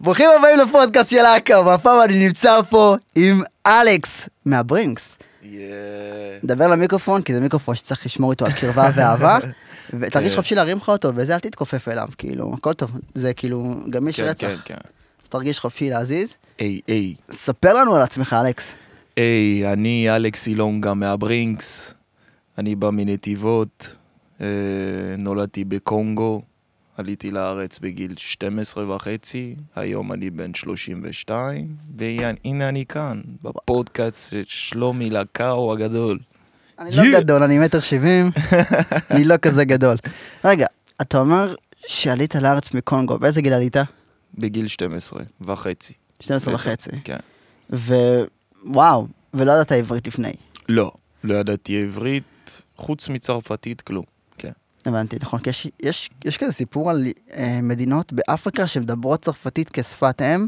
ברוכים הבאים לפודקאסט של אכ"א, והפעם אני נמצא פה עם אלכס מהברינקס. דבר למיקרופון, כי זה מיקרופון שצריך לשמור איתו על קרבה ואהבה. ותרגיש כן. חופשי להרים לך אותו, וזה אל תתכופף אליו, כאילו, הכל טוב. זה כאילו גמיש כן, כן, רצח. כן. אז תרגיש חופשי להזיז. היי, היי. ספר לנו על עצמך, אלכס. היי, אני אלכס אילונגה מהברינקס. אני בא מנתיבות. אה, נולדתי בקונגו. עליתי לארץ בגיל 12 וחצי. היום אני בן 32. והנה אני כאן, בפודקאסט של שלומי לקאו הגדול. אני לא. גדול, אני מטר שבעים, אני לא כזה גדול. רגע, אתה אומר שעלית לארץ מקונגו, באיזה גיל עלית? בגיל 12 וחצי. 12 וחצי. כן. ווואו, ולא ידעת עברית לפני. לא, לא ידעתי עברית, חוץ מצרפתית כלום. הבנתי, נכון, כי יש, יש, יש כזה סיפור על אה, מדינות באפריקה שמדברות צרפתית כשפת אם.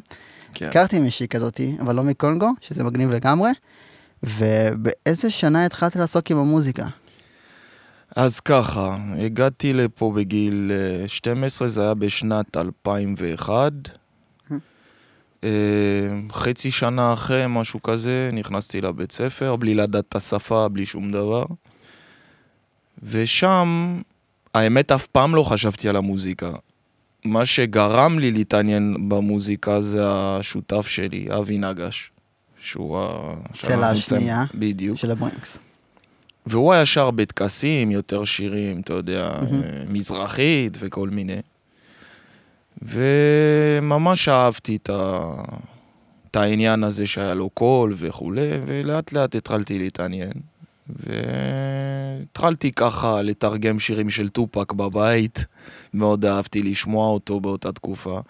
כן. הכרתי מישהי כזאתי, אבל לא מקונגו, שזה מגניב לגמרי. ובאיזה שנה התחלת לעסוק עם המוזיקה? אז ככה, הגעתי לפה בגיל אה, 12, זה היה בשנת 2001. אה, חצי שנה אחרי, משהו כזה, נכנסתי לבית ספר, בלי לדעת את השפה, בלי שום דבר. ושם, האמת, אף פעם לא חשבתי על המוזיקה. מה שגרם לי להתעניין במוזיקה זה השותף שלי, אבי נגש. שהוא ה... צלע השנייה בדיוק. של הברינקס. והוא היה שר בטקסים, יותר שירים, אתה יודע. אה, מזרחית וכל מיני. וממש אהבתי את, ה... את העניין הזה שהיה לו קול וכולי, ולאט לאט התחלתי להתעניין. והתחלתי ככה לתרגם שירים של טופק בבית, מאוד אהבתי לשמוע אותו באותה תקופה.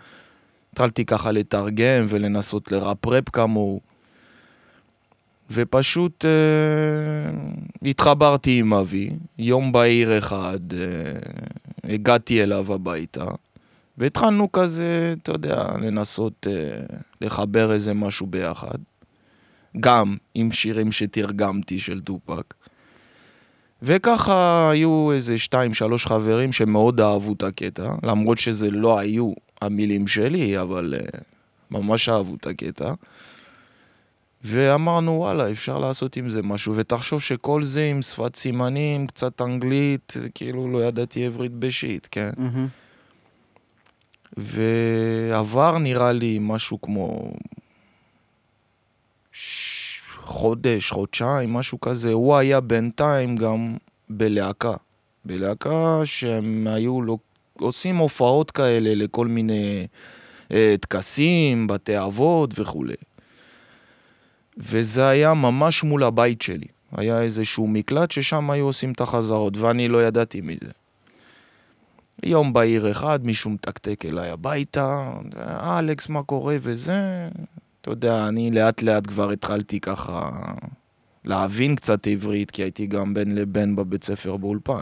התחלתי ככה לתרגם ולנסות לראפ ראפ כמוהו. ופשוט אה, התחברתי עם אבי, יום בהיר אחד, אה, הגעתי אליו הביתה, והתחלנו כזה, אתה יודע, לנסות אה, לחבר איזה משהו ביחד. גם עם שירים שתרגמתי של טופק. וככה היו איזה שתיים, שלוש חברים שמאוד אהבו את הקטע, למרות שזה לא היו המילים שלי, אבל אה, ממש אהבו את הקטע. ואמרנו, וואלה, אפשר לעשות עם זה משהו, ותחשוב שכל זה עם שפת סימנים, קצת אנגלית, כאילו לא ידעתי עברית בשיט, כן? מהמם. ועבר נראה לי משהו כמו. חודש, חודשיים, משהו כזה. הוא היה בינתיים גם בלהקה. בלהקה שהם היו לו... עושים הופעות כאלה לכל מיני אה, טקסים, בתי אבות וכולי. וזה היה ממש מול הבית שלי. היה איזשהו מקלט ששם היו עושים את החזרות, ואני לא ידעתי מזה. יום בהיר אחד, מישהו מתקתק אליי הביתה, אלכס, מה קורה וזה. אתה יודע, אני לאט לאט כבר התחלתי ככה להבין קצת עברית, כי הייתי גם בין לבין בבית ספר באולפן.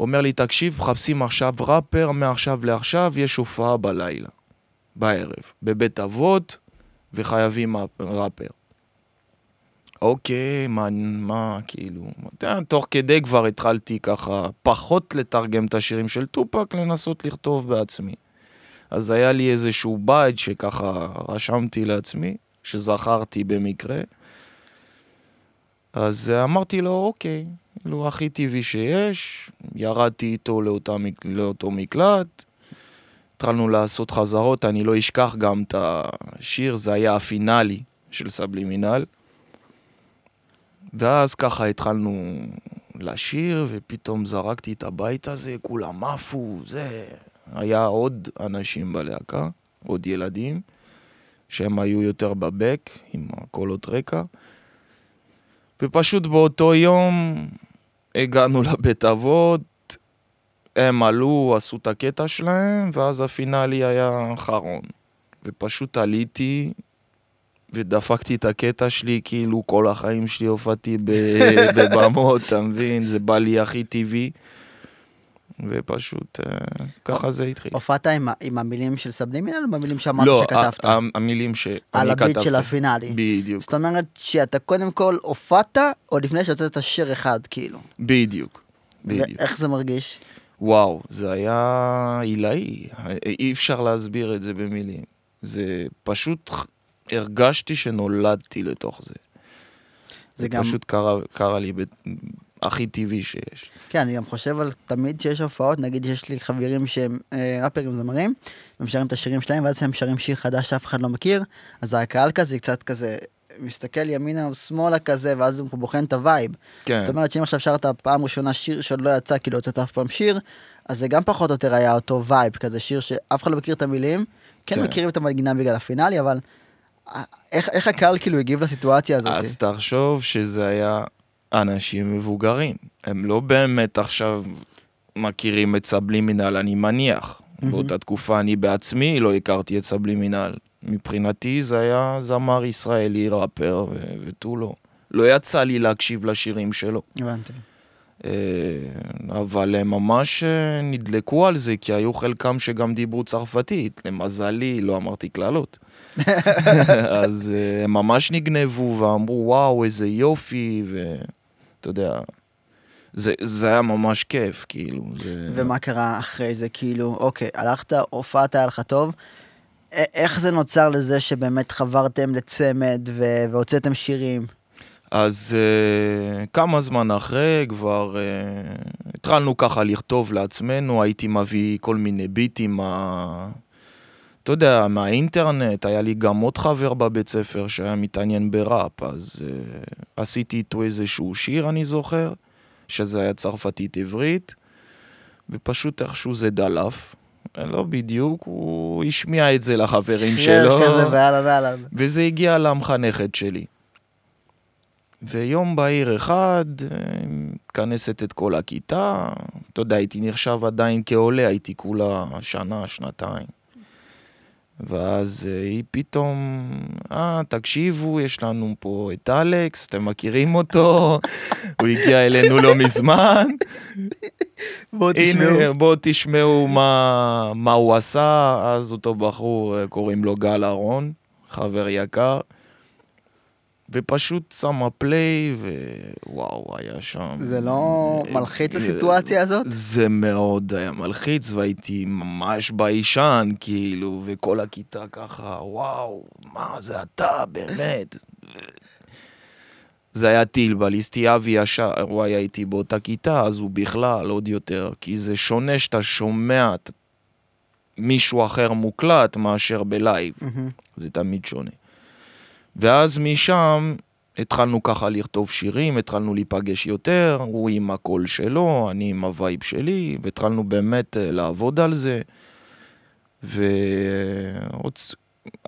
אומר לי, תקשיב, מחפשים עכשיו ראפר, מעכשיו לעכשיו יש הופעה בלילה, בערב, בבית אבות, וחייבים ראפר. אוקיי, מה, מה, כאילו, אתה יודע, תוך כדי כבר התחלתי ככה פחות לתרגם את השירים של טופק, לנסות לכתוב בעצמי. אז היה לי איזשהו בית שככה רשמתי לעצמי, שזכרתי במקרה. אז אמרתי לו, אוקיי, כאילו, הכי טבעי שיש, ירדתי איתו לאותה, לאותו מקלט, התחלנו לעשות חזרות, אני לא אשכח גם את השיר, זה היה הפינאלי של סבלימינל. ואז ככה התחלנו לשיר, ופתאום זרקתי את הבית הזה, כולם עפו, זה... היה עוד אנשים בלהקה, עוד ילדים, שהם היו יותר בבק, עם הקולות רקע. ופשוט באותו יום הגענו לבית אבות, הם עלו, עשו את הקטע שלהם, ואז הפינאלי היה אחרון. ופשוט עליתי ודפקתי את הקטע שלי, כאילו כל החיים שלי הופעתי בבמות, אתה מבין? זה בא לי הכי טבעי. ופשוט אה, ככה זה התחיל. הופעת עם, המילים של סבלימינל או במילים שאמרת לא, שכתבת? ה- המילים שאני על כתבתי. הביט של הפינאלי. בדיוק, זאת אומרת שאתה קודם כל הופעת עוד לפני שהוצאת שיר אחד, כאילו. בדיוק, בדיוק. ואיך זה מרגיש? וואו, זה היה עילאי, אי אפשר להסביר את זה במילים. זה פשוט, הרגשתי שנולדתי לתוך זה. זה, זה גם... פשוט קרה, קרה לי הכי טבעי שיש. כן, אני גם חושב על תמיד שיש הופעות, נגיד שיש לי חברים שהם אה, ראפרים זמרים, הם שרים את השירים שלהם, ואז הם שרים שיר חדש שאף אחד לא מכיר, אז הקהל כזה קצת כזה מסתכל ימינה או שמאלה כזה, ואז הוא בוחן את ה vibe. כן. זאת אומרת שאם עכשיו שרת פעם ראשונה שיר שעוד לא יצא, כי לא יצאת אף פעם שיר, אז זה גם פחות או יותר היה אותו vibe, כזה שיר שאף אחד לא מכיר את המילים, כן, כן. מכירים את המנגינה בגלל הפינאלה, אבל אה, איך, איך הקהל כאילו הגיב לסיטואציה הזאת? אז תחשוב שזה היה אנשים מבוגרים. הם לא באמת עכשיו מכירים את סבלימינל, אני מניח. Mm-hmm. באותה תקופה אני בעצמי לא הכרתי את סבלימינל. מבחינתי זה היה זמר ישראלי, ראפר ותו לא. לא יצא לי להקשיב לשירים שלו. הבנתי. אה, אבל הם ממש אה, נדלקו על זה, כי היו חלקם שגם דיברו צרפתית. למזלי, לא אמרתי קללות. אז אה, הם ממש נגנבו ואמרו, וואו, איזה יופי, ואתה יודע, זה, זה היה ממש כיף, כאילו. זה... ומה קרה אחרי זה, כאילו, אוקיי, הלכת, הופעת, היה לך טוב, איך זה נוצר לזה שבאמת חברתם לצמד והוצאתם שירים? אז uh, כמה זמן אחרי כבר uh, התחלנו ככה לכתוב לעצמנו, הייתי מביא כל מיני ביטים, מה... אתה יודע, מהאינטרנט, היה לי גם עוד חבר בבית ספר שהיה מתעניין בראפ, אז uh, עשיתי איתו איזשהו שיר, אני זוכר, שזה היה צרפתית עברית, ופשוט איכשהו זה דלף. לא בדיוק, הוא השמיע את זה לחברים שלו. כזה, ואללה ואללה. וזה הגיע למחנכת שלי. ויום בהיר אחד, מתכנסת את כל הכיתה, אתה יודע, הייתי נחשב עדיין כעולה, הייתי כולה שנה, שנתיים. ואז אה, היא פתאום, אה, תקשיבו, יש לנו פה את אלכס, אתם מכירים אותו, הוא הגיע אלינו לא מזמן. בואו תשמעו. בואו תשמעו מה, מה הוא עשה, אז אותו בחור, אה, קוראים לו גל אהרון, חבר יקר. ופשוט שמה פליי, ווואו, היה שם... זה לא מלחיץ הסיטואציה הזאת? זה מאוד היה מלחיץ, והייתי ממש ביישן, כאילו, וכל הכיתה ככה, וואו, מה זה אתה, באמת. זה היה טיל בליסטי, אבי ישר, הוא היה איתי באותה כיתה, אז הוא בכלל עוד יותר, כי זה שונה שאתה שומע מישהו אחר מוקלט מאשר ב live, mm-hmm. זה תמיד שונה. ואז משם התחלנו ככה לכתוב שירים, התחלנו להיפגש יותר, הוא עם הקול שלו, אני עם ה vibe שלי, והתחלנו באמת אה, לעבוד על זה.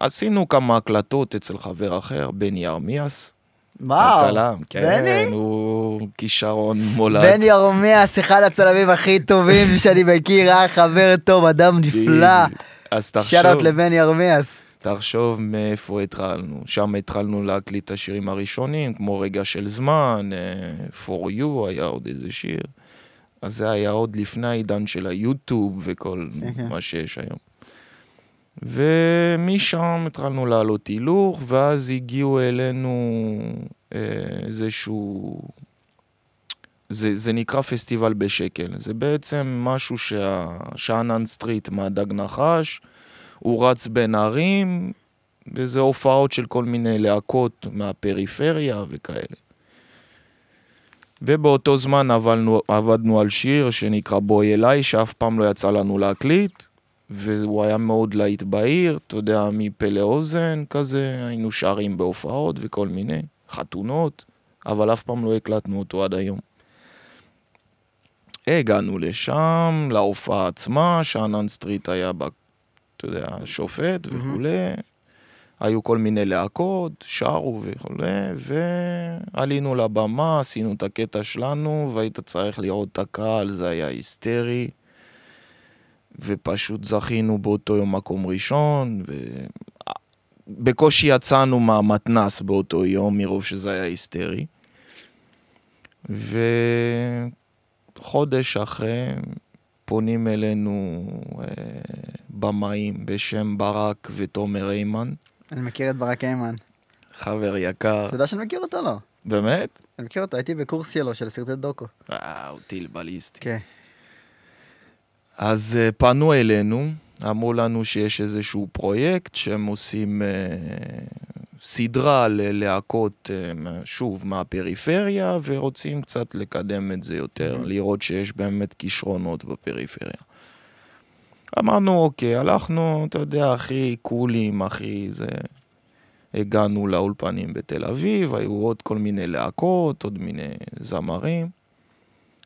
ועשינו כמה הקלטות אצל חבר אחר, בני ארמיאס. וואו, הצלם, כן, בני? הוא כישרון מולד. בני ארמיאס, אחד הצלמים הכי טובים שאני מכיר, היה חבר טוב, אדם נפלא. אז תחשוב. שאלות לבני ארמיאס. תחשוב מאיפה התחלנו. שם התחלנו להקליט את השירים הראשונים, כמו רגע של זמן, uh, For You היה עוד איזה שיר. אז זה היה עוד לפני העידן של היוטיוב וכל. מה שיש היום. ומשם התחלנו לעלות הילוך, ואז הגיעו אלינו uh, איזשהו... זה, זה נקרא פסטיבל בשקל. זה בעצם משהו שהשאנן סטריט מהדג נחש, הוא רץ בין ערים, וזה הופעות של כל מיני להקות מהפריפריה וכאלה. ובאותו זמן עבדנו, עבדנו על שיר שנקרא בואי אליי, שאף פעם לא יצא לנו להקליט, והוא היה מאוד להיט בעיר, אתה יודע, מפה לאוזן כזה, היינו שרים בהופעות וכל מיני, חתונות, אבל אף פעם לא הקלטנו אותו עד היום. הגענו לשם, להופעה עצמה, שאנן סטריט היה אתה יודע, שופט וכולי. היו כל מיני להקות, שרו וכולי, ועלינו לבמה, עשינו את הקטע שלנו, והיית צריך לראות את הקהל, זה היה היסטרי. ופשוט זכינו באותו יום מקום ראשון, ובקושי יצאנו מהמתנס באותו יום, מרוב שזה היה היסטרי. וחודש אחרי, פונים אלינו אה, במאים בשם ברק ותומר איימן. אני מכיר את ברק איימן. חבר יקר. אתה יודע שאני מכיר אותו, לא? באמת? אני מכיר אותו, הייתי בקורס שלו, של סרטי דוקו. וואו, טיל בליסטי. כן. אז אה, פנו אלינו, אמרו לנו שיש איזשהו פרויקט שהם עושים אה, סדרה ללהקות, אה, שוב, מהפריפריה, ורוצים קצת לקדם את זה יותר, Mhm. לראות שיש באמת כישרונות בפריפריה. אמרנו, אוקיי, הלכנו, אתה יודע, הכי קולים, הכי זה... הגענו לאולפנים בתל אביב, היו עוד כל מיני להקות, עוד מיני זמרים.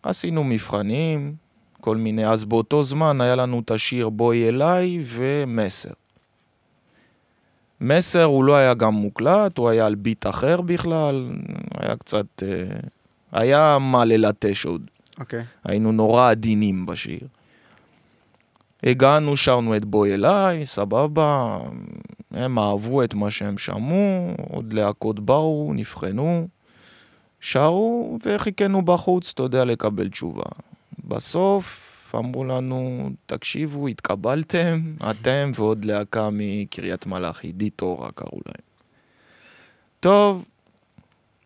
עשינו מבחנים, כל מיני, אז באותו זמן היה לנו את השיר בואי אליי ומסר. מסר הוא לא היה גם מוקלט, הוא היה על ביט אחר בכלל, היה קצת... אה, היה מה ללטש עוד. אוקיי. היינו נורא עדינים בשיר. הגענו, שרנו את בואי אליי, סבבה, הם אהבו את מה שהם שמעו, עוד להקות באו, נבחנו, שרו וחיכינו בחוץ, אתה יודע, לקבל תשובה. בסוף אמרו לנו, תקשיבו, התקבלתם, אתם ועוד להקה מקריית מלאכי, דיטורה קראו להם. טוב,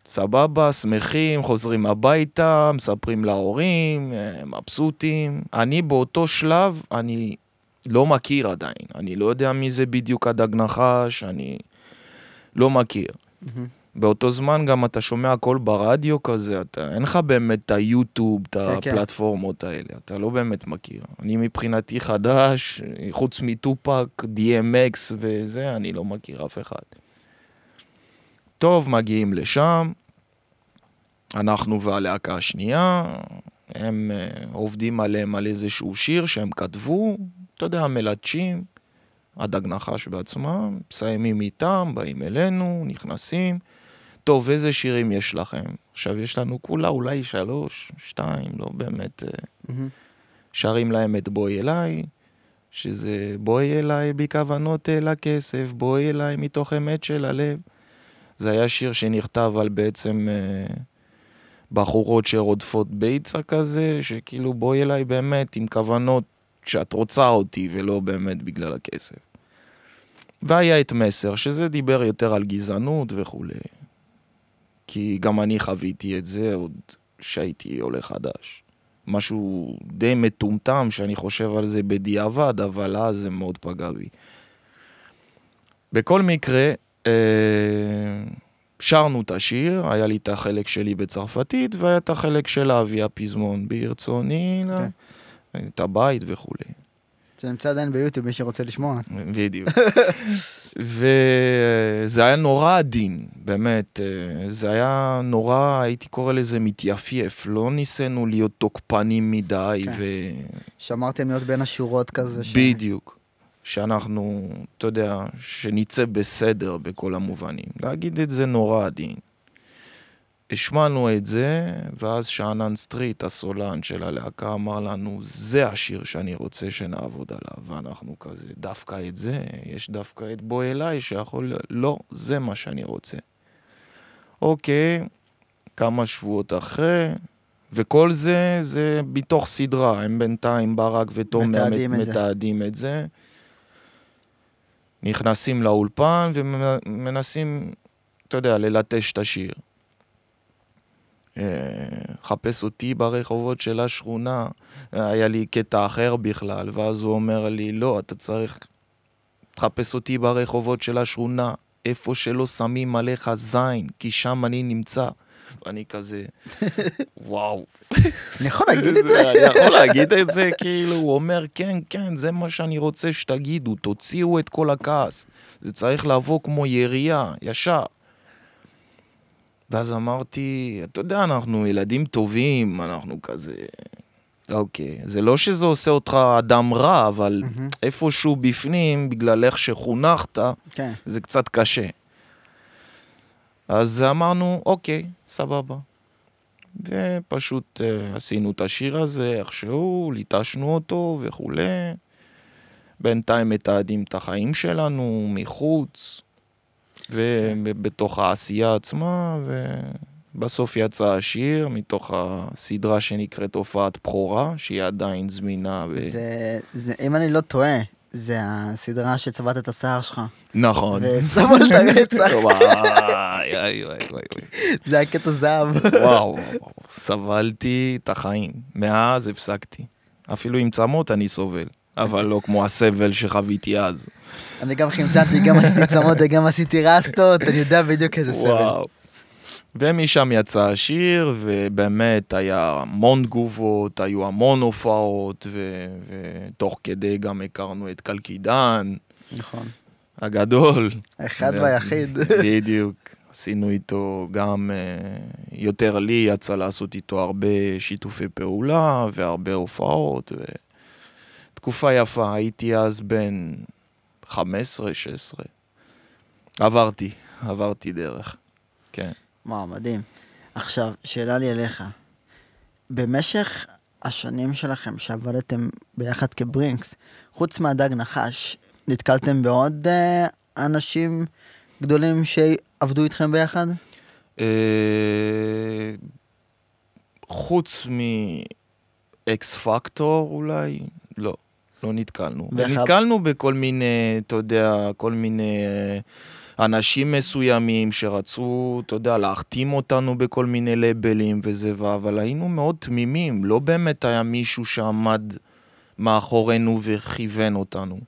סבבה, שמחים, חוזרים הביתה, מספרים להורים, אה, מבסוטים. אני באותו שלב, אני לא מכיר עדיין. אני לא יודע מי זה בדיוק הדג נחש, אני לא מכיר. מהמם. באותו זמן גם אתה שומע הכל ברדיו כזה, אתה, אין לך באמת את היוטיוב, את כן, כן. הפלטפורמות האלה, אתה לא באמת מכיר. אני מבחינתי חדש, חוץ מטופק, DMX וזה, אני לא מכיר אף אחד. טוב, מגיעים לשם, אנחנו והלהקה השנייה, הם uh, עובדים עליהם על איזשהו שיר שהם כתבו, אתה יודע, מלטשים, הדג נחש בעצמם, מסיימים איתם, באים אלינו, נכנסים. טוב, איזה שירים יש לכם? עכשיו, יש לנו כולה אולי שלוש, שתיים, לא באמת. אה, מהמם. שרים להם את בואי אליי, שזה בואי אליי בכוונות אל הכסף, בואי אליי מתוך אמת של הלב. זה היה שיר שנכתב על בעצם אה, בחורות שרודפות ביצה כזה, שכאילו בואי אליי באמת עם כוונות שאת רוצה אותי ולא באמת בגלל הכסף. והיה את מסר, שזה דיבר יותר על גזענות וכולי. כי גם אני חוויתי את זה עוד שהייתי עולה חדש. משהו די מטומטם שאני חושב על זה בדיעבד, אבל אז זה מאוד פגע בי. בכל מקרה, שרנו את השיר, היה לי את החלק שלי בצרפתית, והיה את החלק של אבי הפזמון, ברצוני, כן. כן. את הבית וכולי. זה נמצא עדיין ביוטיוב, מי שרוצה לשמוע. בדיוק. וזה היה נורא עדין, באמת. אה, זה היה נורא, הייתי קורא לזה מתייפייף. לא ניסינו להיות תוקפנים מדי, כן. ו... שמרתם להיות בין השורות כזה. ש- בדיוק. שאנחנו, אתה יודע, שנצא בסדר בכל המובנים. להגיד את זה נורא עדין. השמענו את זה, ואז שאנן סטריט, הסולן של הלהקה, אמר לנו, זה השיר שאני רוצה שנעבוד עליו. ואנחנו כזה, דווקא את זה, יש דווקא את בוא אליי שיכול... לא, זה מה שאני רוצה. אוקיי, כמה שבועות אחרי, וכל זה, זה מתוך סדרה. הם בינתיים, ברק ותומר מתעדים מת- את זה. את זה. נכנסים לאולפן ומנסים, אתה יודע, ללטש את השיר. אה, חפש אותי ברחובות של השכונה, היה לי קטע אחר בכלל, ואז הוא אומר לי, לא, אתה צריך תחפש אותי ברחובות של השכונה, איפה שלא שמים עליך זין, כי שם אני נמצא. ואני כזה, וואו. אני יכול להגיד את זה? אני יכול להגיד את זה, כאילו, הוא אומר, כן, כן, זה מה שאני רוצה שתגידו, תוציאו את כל הכעס. זה צריך לבוא כמו ירייה, ישר. ואז אמרתי, אתה יודע, אנחנו ילדים טובים, אנחנו כזה... אוקיי, זה לא שזה עושה אותך אדם רע, אבל מהמם. איפשהו בפנים, בגלל איך שחונכת, כן. זה קצת קשה. אז אמרנו, אוקיי, סבבה. ופשוט uh, עשינו את השיר הזה איכשהו, ליטשנו אותו וכולי. בינתיים מתעדים את החיים שלנו מחוץ, ובתוך העשייה עצמה, ובסוף יצא השיר מתוך הסדרה שנקראת הופעת בכורה, שהיא עדיין זמינה. ו... זה, זה, אם אני לא טועה, זה הסדרה שצבעת את השיער שלך. נכון. ושמו על את הרצח. וואי, וואי, וואי, וואי. זה היה קטע זהב. וואו, סבלתי את החיים. מאז הפסקתי. אפילו עם צמות אני סובל, אבל לא כמו הסבל שחוויתי אז. אני גם חמצנתי, גם עשיתי צמות וגם עשיתי רסטות, אני יודע בדיוק איזה סבל. וואו. ומשם יצא השיר, ובאמת היה המון תגובות, היו המון הופעות, ו- ותוך כדי גם הכרנו את קלקידן נכון. הגדול. ואז- והיחיד. בדיוק. עשינו איתו גם, אה, יותר לי יצא לעשות איתו הרבה שיתופי פעולה והרבה הופעות. ו... תקופה יפה, הייתי אז בן 15-16. עברתי, עברתי דרך. כן. וואו, מדהים. עכשיו, שאלה לי אליך. במשך השנים שלכם שעבדתם ביחד כברינקס, חוץ מהדג נחש, נתקלתם בעוד אה, אנשים גדולים שעבדו איתכם ביחד? אה, חוץ מאקס פקטור אולי, לא, לא נתקלנו. ואיך- נתקלנו בכל מיני, אתה יודע, כל מיני אה, אנשים מסוימים שרצו, אתה יודע, להחתים אותנו בכל מיני לייבלים וזה, אבל היינו מאוד תמימים, לא באמת היה מישהו שעמד מאחורינו וכיוון אותנו.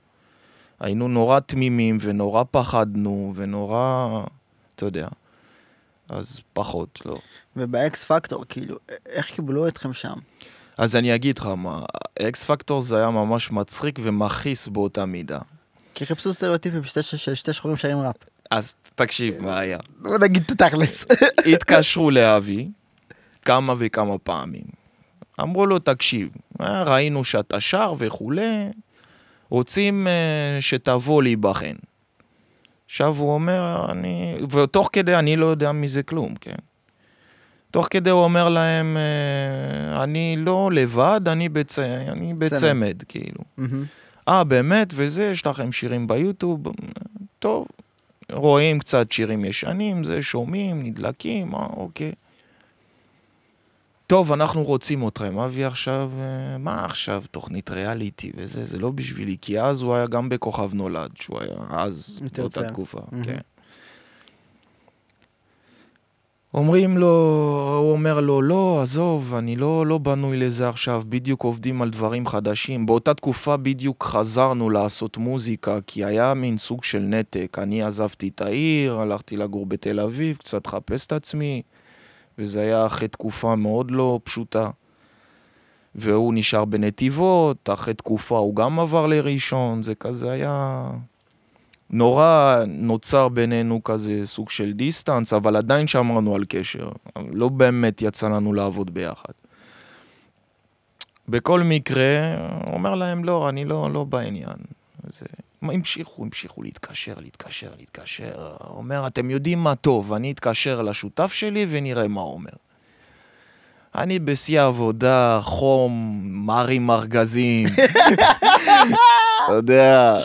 היינו נורא תמימים ונורא פחדנו ונורא, אתה יודע, אז פחות, לא. ובאקס פקטור, כאילו, איך קיבלו אתכם שם? אז אני אגיד לך מה, אקס פקטור זה היה ממש מצחיק ומכעיס באותה מידה. כי חיפשו סטריאוטיפים שתי, שתי שחורים שרים ראפ. אז תקשיב מה היה. בוא נגיד את התכלס. התקשרו לאבי כמה וכמה פעמים. אמרו לו, תקשיב, אה, ראינו שאתה שר וכולי, רוצים אה, שתבוא להיבחן. עכשיו הוא אומר, אני... ותוך כדי אני לא יודע מזה כלום, כן? תוך כדי הוא אומר להם, אה, אני לא לבד, אני, בצ... אני בצמד, כאילו. אה, באמת? וזה, יש לכם שירים ביוטיוב? טוב, רואים קצת שירים ישנים, זה, שומעים, נדלקים, אה, אוקיי. טוב, אנחנו רוצים אתכם. אבי עכשיו, אה, מה עכשיו, תוכנית ריאליטי וזה, זה לא בשבילי, כי אז הוא היה גם בכוכב נולד, שהוא היה אז, באותה. תקופה, מהמם. כן. אומרים לו, הוא אומר לו, לא, עזוב, אני לא, לא בנוי לזה עכשיו, בדיוק עובדים על דברים חדשים. באותה תקופה בדיוק חזרנו לעשות מוזיקה, כי היה מין סוג של נתק. אני עזבתי את העיר, הלכתי לגור בתל אביב, קצת לחפש את עצמי, וזה היה אחרי תקופה מאוד לא פשוטה. והוא נשאר בנתיבות, אחרי תקופה הוא גם עבר לראשון, זה כזה היה... נורא נוצר בינינו כזה סוג של דיסטנס, אבל עדיין שמרנו על קשר. לא באמת יצא לנו לעבוד ביחד. בכל מקרה, אומר להם, לא, אני לא, לא בעניין. זה... המשיכו, המשיכו להתקשר, להתקשר, להתקשר. אומר, אתם יודעים מה טוב, אני אתקשר לשותף שלי ונראה מה הוא אומר. אני בשיא העבודה, חום, מרים ארגזים. אתה יודע,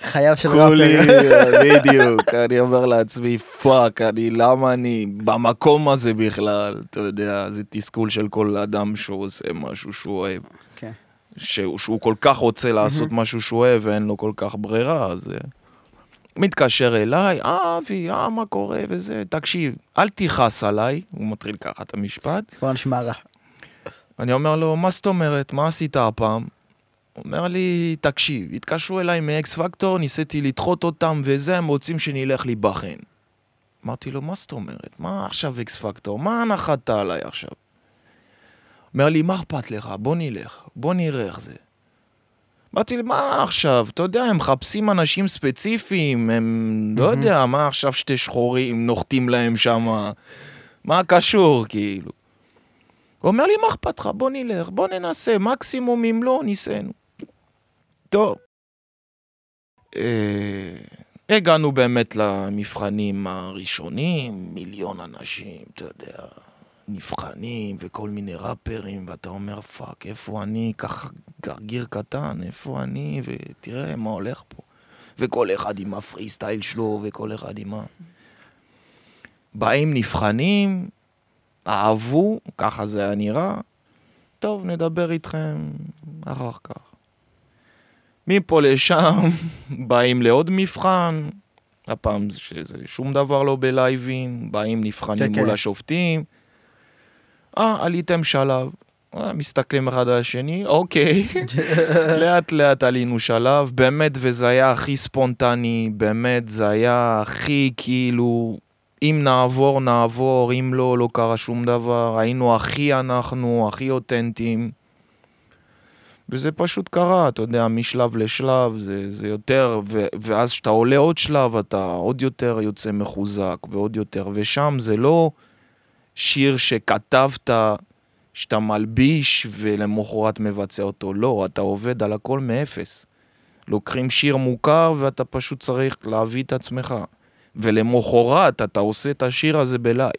חייו של כולי, ראפר. בדיוק, אני אומר לעצמי, fuck, אני, למה אני במקום הזה בכלל? אתה יודע, זה תסכול של כל אדם שעושה משהו שהוא אוהב. כן. שהוא, שהוא כל כך רוצה לעשות משהו שהוא אוהב ואין לו כל כך ברירה, אז... אה, מתקשר אליי, אה, אבי, אה, מה קורה וזה, תקשיב, אל תכעס עליי, הוא מתחיל ככה את המשפט, כבר נשמע רע. אני אומר לו, מה זאת אומרת, מה עשית הפעם? אומר לי, תקשיב, התקשרו אליי מאקס פקטור, ניסיתי לדחות אותם וזה, הם רוצים שנלך להיבחן. אמרתי לו, מה זאת אומרת? מה עכשיו אקס פקטור? מה נחת עליי עכשיו? אומר לי, מה אכפת לך? בוא נלך, בוא נראה איך זה. אמרתי לי, מה עכשיו? אתה יודע, הם מחפשים אנשים ספציפיים, הם, לא. יודע, מה עכשיו שתי שחורים נוחתים להם שם? מה קשור, כאילו? הוא אומר לי, מה אכפת לך? בוא נלך, בוא ננסה, מקסימום אם לא, ניסינו. טוב. אה, הגענו באמת למבחנים הראשונים, מיליון אנשים, אתה יודע, נבחנים וכל מיני ראפרים, ואתה אומר, fuck, איפה אני, ככה גרגיר קטן, איפה אני, ותראה מה הולך פה. וכל אחד עם הפרי סטייל שלו, וכל אחד עם ה... באים, נבחנים, אהבו, ככה זה היה נראה, טוב, נדבר איתכם אחר כך. מפה לשם, באים לעוד מבחן, הפעם שזה שום דבר לא בלייבים, באים נבחנים כן, מול כן. השופטים. אה, עליתם שלב, אה, מסתכלים אחד על השני, אוקיי. לאט לאט עלינו שלב, באמת, וזה היה הכי ספונטני, באמת, זה היה הכי כאילו, אם נעבור, נעבור, אם לא, לא קרה שום דבר, היינו הכי אנחנו, הכי אותנטיים. וזה פשוט קרה, אתה יודע, משלב לשלב, זה, זה יותר, ו, ואז כשאתה עולה עוד שלב, אתה עוד יותר יוצא מחוזק, ועוד יותר, ושם זה לא שיר שכתבת, שאתה מלביש ולמחרת מבצע אותו, לא, אתה עובד על הכל מאפס. לוקחים שיר מוכר ואתה פשוט צריך להביא את עצמך. ולמחרת אתה עושה את השיר הזה בלייב.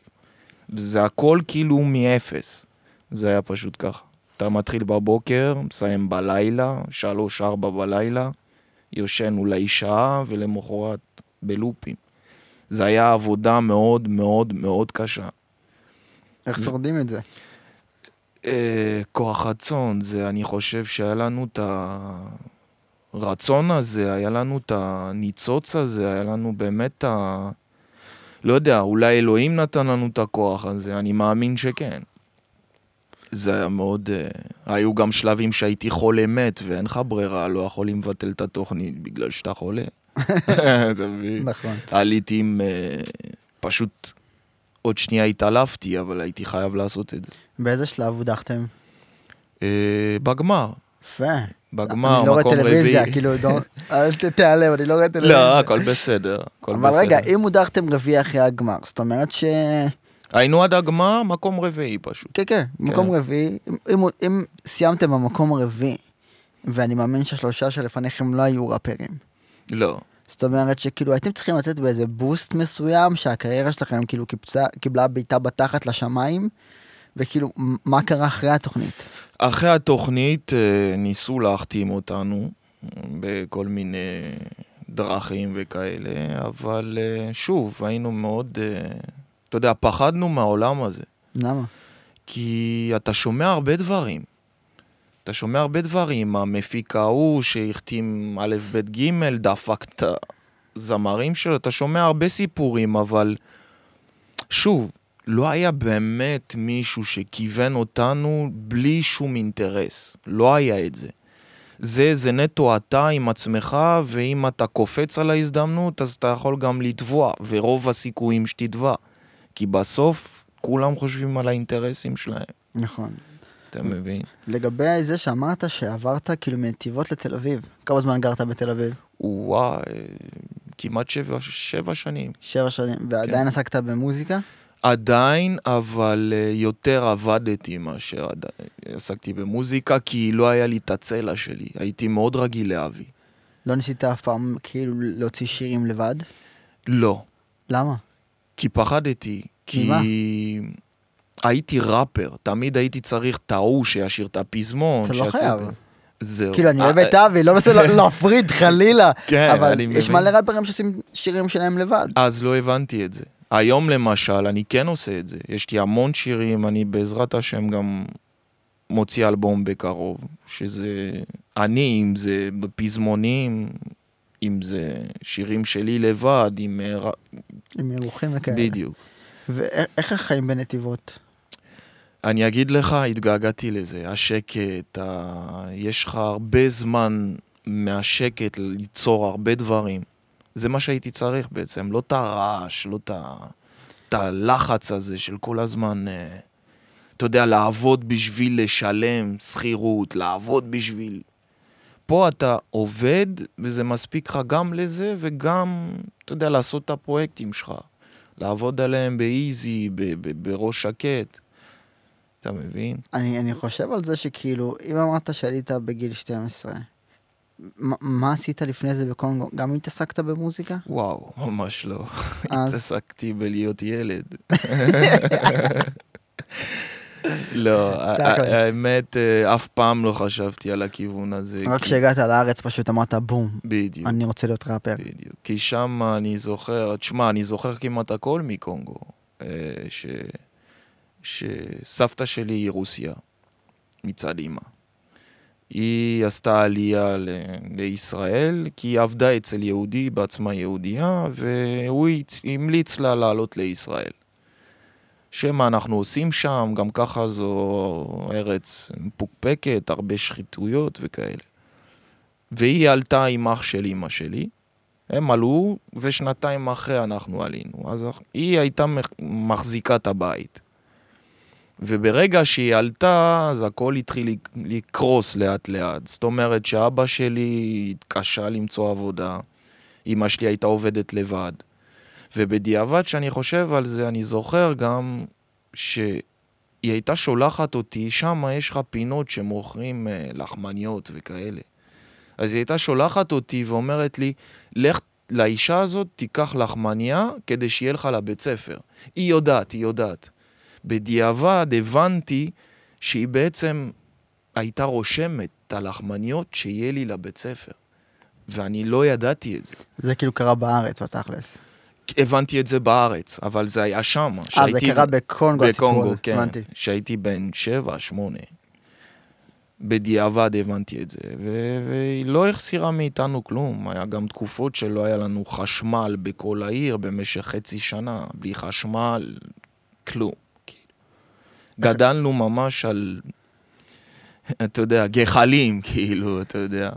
זה הכל כאילו מאפס. זה היה פשוט ככה. אתה מתחיל בבוקר, מסיים בלילה, שלוש, ארבע בלילה, יושן אולי שעה, ולמחרת בלופים. זה היה עבודה מאוד מאוד מאוד קשה. איך שורדים את זה? אה, כוח רצון, זה, אני חושב שהיה לנו את הרצון הזה, היה לנו את הניצוץ הזה, היה לנו באמת את ה... לא יודע, אולי אלוהים נתן לנו את הכוח הזה, אני מאמין שכן. זה היה מאוד... Uh, היו גם שלבים שהייתי חולה מת, ואין לך ברירה, לא יכולים לבטל את התוכנית בגלל שאתה חולה. אתה מבין? נכון. עליתי עם... Uh, פשוט עוד שנייה התעלפתי, אבל הייתי חייב לעשות את זה. באיזה שלב הודחתם? Uh, בגמר. יפה. בגמר, אני לא רואה מקום טלוויזיה, רביעי. כאילו, לא- אל ת- תיעלב, אני לא רואה טלוויזיה. לא, הכל בסדר, הכל בסדר. אבל רגע, אם הודחתם רביעי אחרי הגמר, זאת אומרת ש... היינו עד הגמר, מקום רביעי פשוט. כן, כן, מקום רביעי. אם- אם- סיימתם במקום הרביעי, ואני מאמין שהשלושה שלפניכם לא היו ראפרים, לא. זאת אומרת שכאילו הייתם צריכים לצאת באיזה בוסט מסוים, שהקריירה שלכם כאילו קיבצה, קיבלה בעיטה בתחת לשמיים, וכאילו, מה קרה אחרי התוכנית? אחרי התוכנית אה, ניסו להחתים אותנו בכל מיני דרכים וכאלה, אבל אה, שוב, היינו מאוד, אה, אתה יודע, פחדנו מהעולם הזה. למה? כי אתה שומע הרבה דברים. אתה שומע הרבה דברים, המפיק ההוא שהחתים א', ב', ג', דפק את הזמרים שלו, אתה שומע הרבה סיפורים, אבל שוב, לא היה באמת מישהו שכיוון אותנו בלי שום אינטרס. לא היה את זה. זה, זה נטו אתה עם עצמך, ואם אתה קופץ על ההזדמנות, אז אתה יכול גם לתבוע, ורוב הסיכויים שתתבע. כי בסוף כולם חושבים על האינטרסים שלהם, נכון. אתה מבין? לגבי זה שאמרת שעברת כאילו מנתיבות לתל אביב, כמה זמן גרת בתל אביב? וואי, כמעט שבע, שבע שנים. שבע שנים, ועדיין עסקת במוזיקה? עדיין, אבל אה, יותר עבדתי מאשר עדיין. עסקתי במוזיקה, כי לא היה לי את הצלע שלי. הייתי מאוד רגיל לאבי. לא ניסית אף פעם כאילו להוציא שירים לבד? לא, למה? כי פחדתי. כי? הייתי ראפר, תמיד הייתי צריך את ההוא שישיר את הפזמון. אתה לא חייב. זהו. כאילו, אני אה, אוהב את אבי, לא מנסה לה- להפריד חלילה, כן, אבל אני יש מבין. מלא ראפרים שעושים שירים שלהם לבד. אז לא הבנתי את זה. היום למשל, אני כן עושה את זה. יש לי המון שירים, אני בעזרת השם גם מוציא אלבום בקרוב, שזה אני, אם זה בפזמונים, אם זה שירים שלי לבד, עם... אה, עם אירוחים וכאלה. בדיוק. ואיך החיים בנתיבות? אני אגיד לך, התגעגעתי לזה, השקט, ה... יש לך הרבה זמן מהשקט ליצור הרבה דברים. זה מה שהייתי צריך בעצם, לא את הרעש, לא. את הלחץ הזה של כל הזמן, אה, אתה יודע, לעבוד בשביל לשלם שכירות, לעבוד בשביל... פה אתה עובד, וזה מספיק לך גם לזה, וגם, אתה יודע, לעשות את הפרויקטים שלך. לעבוד עליהם באיזי, בראש שקט. אתה מבין? אני, אני חושב על זה שכאילו, אם אמרת שעלית בגיל 12, מה, מה עשית לפני זה בקונגו? גם התעסקת במוזיקה? וואו, ממש לא. אז- התעסקתי בלהיות ילד. לא, האמת, אה, אף פעם לא חשבתי על הכיוון הזה. רק כשהגעת לארץ פשוט אמרת בום, בדיוק, אני רוצה להיות ראפר. בדיוק. כי שם אני זוכר, תשמע, אני זוכר כמעט הכל מקונגו. אה, ש... שסבתא שלי היא רוסיה, מצד אימא. היא עשתה עלייה ל... לישראל, כי היא עבדה אצל יהודי, בעצמה יהודייה, והוא המליץ לה לעלות לישראל. שמה אנחנו עושים שם, גם ככה זו ארץ מפוקפקת, הרבה שחיתויות וכאלה. והיא עלתה עם אח של אמא שלי, הם עלו, ושנתיים אחרי אנחנו עלינו. אז היא הייתה מחזיקה את הבית. וברגע שהיא עלתה, אז הכל התחיל לקרוס לאט לאט. זאת אומרת שאבא שלי התקשה למצוא עבודה, אמא שלי הייתה עובדת לבד. ובדיעבד, כשאני חושב על זה, אני זוכר גם שהיא הייתה שולחת אותי, שם יש לך פינות שמוכרים uh, לחמניות וכאלה. אז היא הייתה שולחת אותי ואומרת לי, לך לאישה הזאת, תיקח לחמניה כדי שיהיה לך לבית ספר. היא יודעת, היא יודעת. בדיעבד הבנתי שהיא בעצם הייתה רושמת את הלחמניות שיהיה לי לבית ספר. ואני לא ידעתי את זה. זה כאילו קרה בארץ, בתכלס. הבנתי את זה בארץ, אבל זה היה שם. אה, זה קרה בקונגו, בקונגו, כן. הבנתי. שהייתי בן שבע, שמונה. בדיעבד הבנתי את זה, ו- והיא לא החסירה מאיתנו כלום. היה גם תקופות שלא היה לנו חשמל בכל העיר במשך חצי שנה, בלי חשמל, כלום. גדלנו ממש על, אתה יודע, גחלים, כאילו, אתה יודע,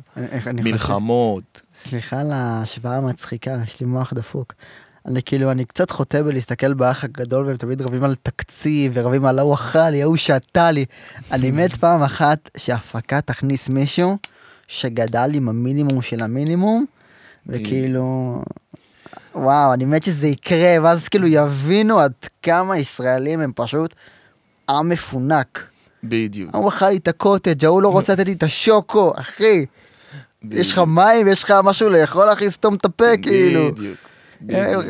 מלחמות. סליחה על ההשוואה המצחיקה, יש לי מוח דפוק. אני כאילו, אני קצת חוטא בלהסתכל באח הגדול והם תמיד רבים על תקציב ורבים על ההוא אכל לי, ההוא שתה לי. אני מת פעם אחת שהפקה תכניס מישהו שגדל עם המינימום של המינימום, וכאילו, וואו, אני מת שזה יקרה, ואז כאילו יבינו עד כמה ישראלים הם פשוט עם מפונק. בדיוק. ההוא אכל לי את הקוטג', ההוא לא רוצה לתת לי את השוקו, אחי. יש לך מים, יש לך משהו לאכול, אחי, סתום את הפה, כאילו. בדיוק.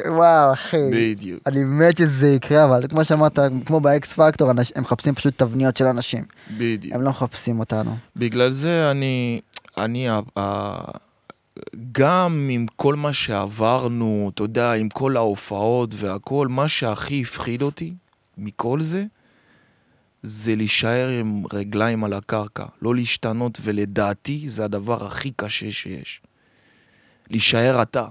וואו, אחי. בדיוק. אני מת שזה יקרה, אבל כמו שאמרת, כמו באקס פקטור, הם מחפשים פשוט תבניות של אנשים. בדיוק. הם לא מחפשים אותנו. בגלל זה אני, אני, גם עם כל מה שעברנו, אתה יודע, עם כל ההופעות והכל, מה שהכי הפחיד אותי מכל זה, זה להישאר עם רגליים על הקרקע, לא להשתנות, ולדעתי זה הדבר הכי קשה שיש. להישאר אתה.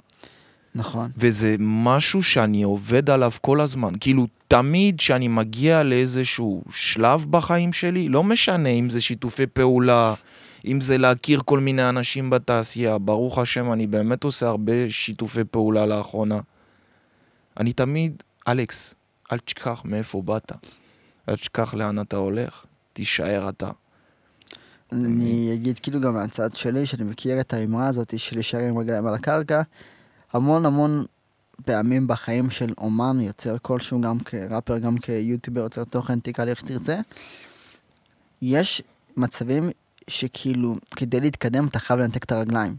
נכון. וזה משהו שאני עובד עליו כל הזמן. כאילו, תמיד כשאני מגיע לאיזשהו שלב בחיים שלי, לא משנה אם זה שיתופי פעולה, אם זה להכיר כל מיני אנשים בתעשייה, ברוך השם, אני באמת עושה הרבה שיתופי פעולה לאחרונה. אני תמיד, אלכס, אל תשכח מאיפה באת. אל תשכח לאן אתה הולך, תישאר אתה. אני אגיד כאילו גם מהצד שלי, שאני מכיר את האמרה הזאת של להישאר עם רגליים על הקרקע. המון המון פעמים בחיים של אומן, יוצר כלשהו, גם כראפר, גם כיוטיובר, יוצר תוכן, לי איך שתרצה, יש מצבים שכאילו, כדי להתקדם אתה חייב לנתק את הרגליים.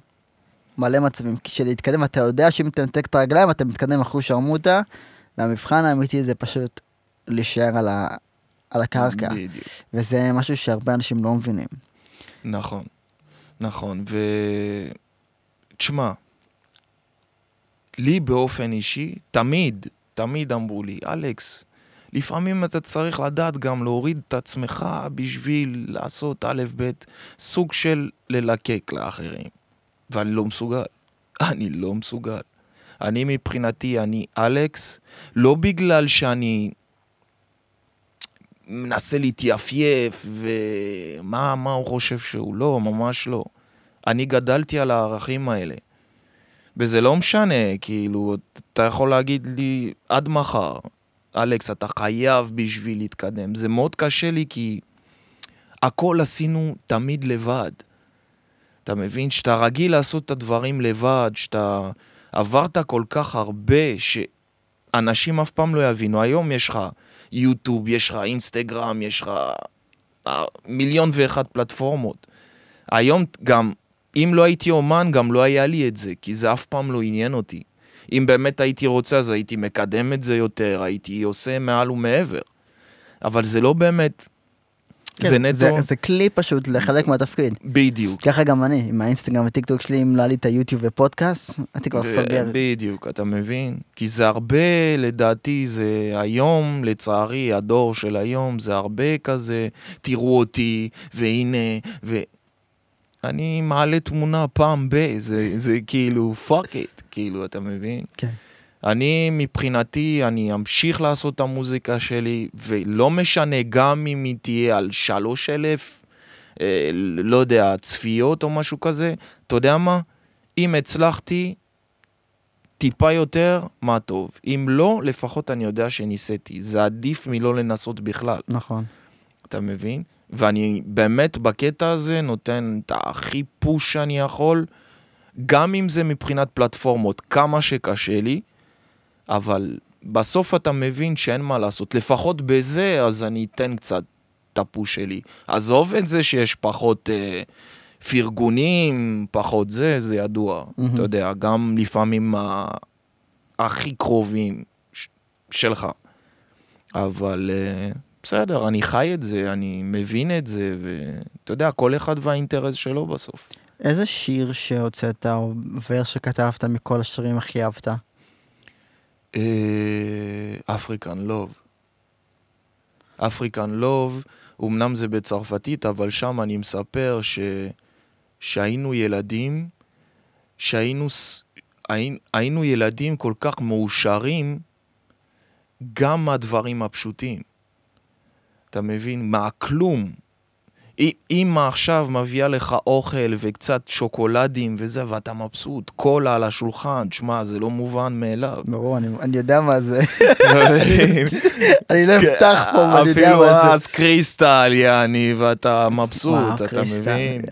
מלא מצבים. כדי להתקדם אתה יודע שאם תנתק את הרגליים אתה מתקדם אחוז שרמוטה, והמבחן האמיתי זה פשוט להישאר על, ה... על הקרקע. בדיוק. וזה משהו שהרבה אנשים לא מבינים. נכון, נכון. ו... תשמע, לי באופן אישי, תמיד, תמיד אמרו לי, אלכס, לפעמים אתה צריך לדעת גם להוריד את עצמך בשביל לעשות א', ב', סוג של ללקק לאחרים. ואני לא מסוגל. אני לא מסוגל. אני מבחינתי, אני אלכס, לא בגלל שאני מנסה להתייפייף ומה מה הוא חושב שהוא לא, ממש לא. אני גדלתי על הערכים האלה. וזה לא משנה, כאילו, אתה יכול להגיד לי עד מחר, אלכס, אתה חייב בשביל להתקדם. זה מאוד קשה לי כי הכל עשינו תמיד לבד. אתה מבין? שאתה רגיל לעשות את הדברים לבד, שאתה עברת כל כך הרבה, שאנשים אף פעם לא יבינו. היום יש לך יוטיוב, יש לך אינסטגרם, יש לך אה, מיליון ואחת פלטפורמות. היום גם אם לא הייתי אומן, גם לא היה לי את זה, כי זה אף פעם לא עניין אותי. אם באמת הייתי רוצה, אז הייתי מקדם את זה יותר, הייתי עושה מעל ומעבר. אבל זה לא באמת... כן, זה נטו... זה, זה כלי פשוט לחלק מהתפקיד. בדיוק. ככה גם אני, עם האינסטגרם וטיקטוק שלי, אם לא היה לי את היוטיוב ופודקאסט, הייתי כבר סוגר. בדיוק, אתה מבין? כי זה הרבה, לדעתי, זה היום, לצערי, הדור של היום, זה הרבה כזה, תראו אותי, והנה, ו... אני מעלה תמונה פעם ב... זה, זה כאילו, fuck it, כאילו, אתה מבין? כן. אני, מבחינתי, אני אמשיך לעשות את המוזיקה שלי, ולא משנה, גם אם היא תהיה על שלוש אלף, אה, לא יודע, צפיות או משהו כזה, אתה יודע מה? אם הצלחתי טיפה יותר, מה טוב. אם לא, לפחות אני יודע שניסיתי. זה עדיף מלא לנסות בכלל, נכון. אתה מבין? ואני באמת בקטע הזה נותן את הכי פוש שאני יכול, גם אם זה מבחינת פלטפורמות, כמה שקשה לי, אבל בסוף אתה מבין שאין מה לעשות. לפחות בזה, אז אני אתן קצת את הפוש שלי. עזוב את זה שיש פחות אה, פרגונים, פחות זה, זה ידוע. מהמם. אתה יודע, גם לפעמים ה... הכי קרובים ש... שלך. אבל אה, בסדר, אני חי את זה, אני מבין את זה, ואתה יודע, כל אחד והאינטרס שלו בסוף. איזה שיר שהוצאת או ורס שכתבת מכל השירים הכי אהבת? אפריקן לוב. אפריקן לוב, אמנם זה בצרפתית, אבל שם אני מספר ש... שהיינו ילדים, שהיינו היינו ילדים כל כך מאושרים גם מהדברים הפשוטים. אתה מבין? מהכלום. אי- אמא עכשיו מביאה לך אוכל וקצת שוקולדים וזה, ואתה מבסוט, קולה על השולחן, שמע, זה לא מובן מאליו. ברור, אני, אני יודע מה זה. אני לא אפתח פה, אני יודע אפילו מה זה. אז קריסטל, יעני, ואתה מבסוט, אתה מבין?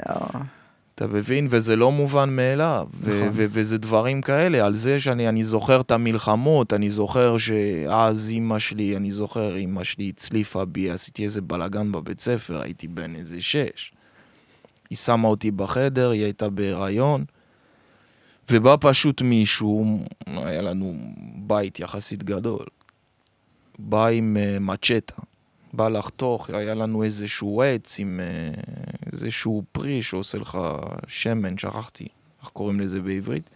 אתה מבין? וזה לא מובן מאליו. ו- נכון. ו- וזה דברים כאלה, על זה שאני אני זוכר את המלחמות, אני זוכר שאז אימא שלי, אני זוכר, אימא שלי הצליפה בי, עשיתי איזה בלאגן בבית ספר, הייתי בן איזה שש. היא שמה אותי בחדר, היא הייתה בהיריון, ובא פשוט מישהו, היה לנו בית יחסית גדול, בא עם uh, מצ'טה. בא לחתוך, היה לנו איזשהו עץ עם אה, איזשהו פרי שעושה לך שמן, שכחתי איך קוראים לזה בעברית.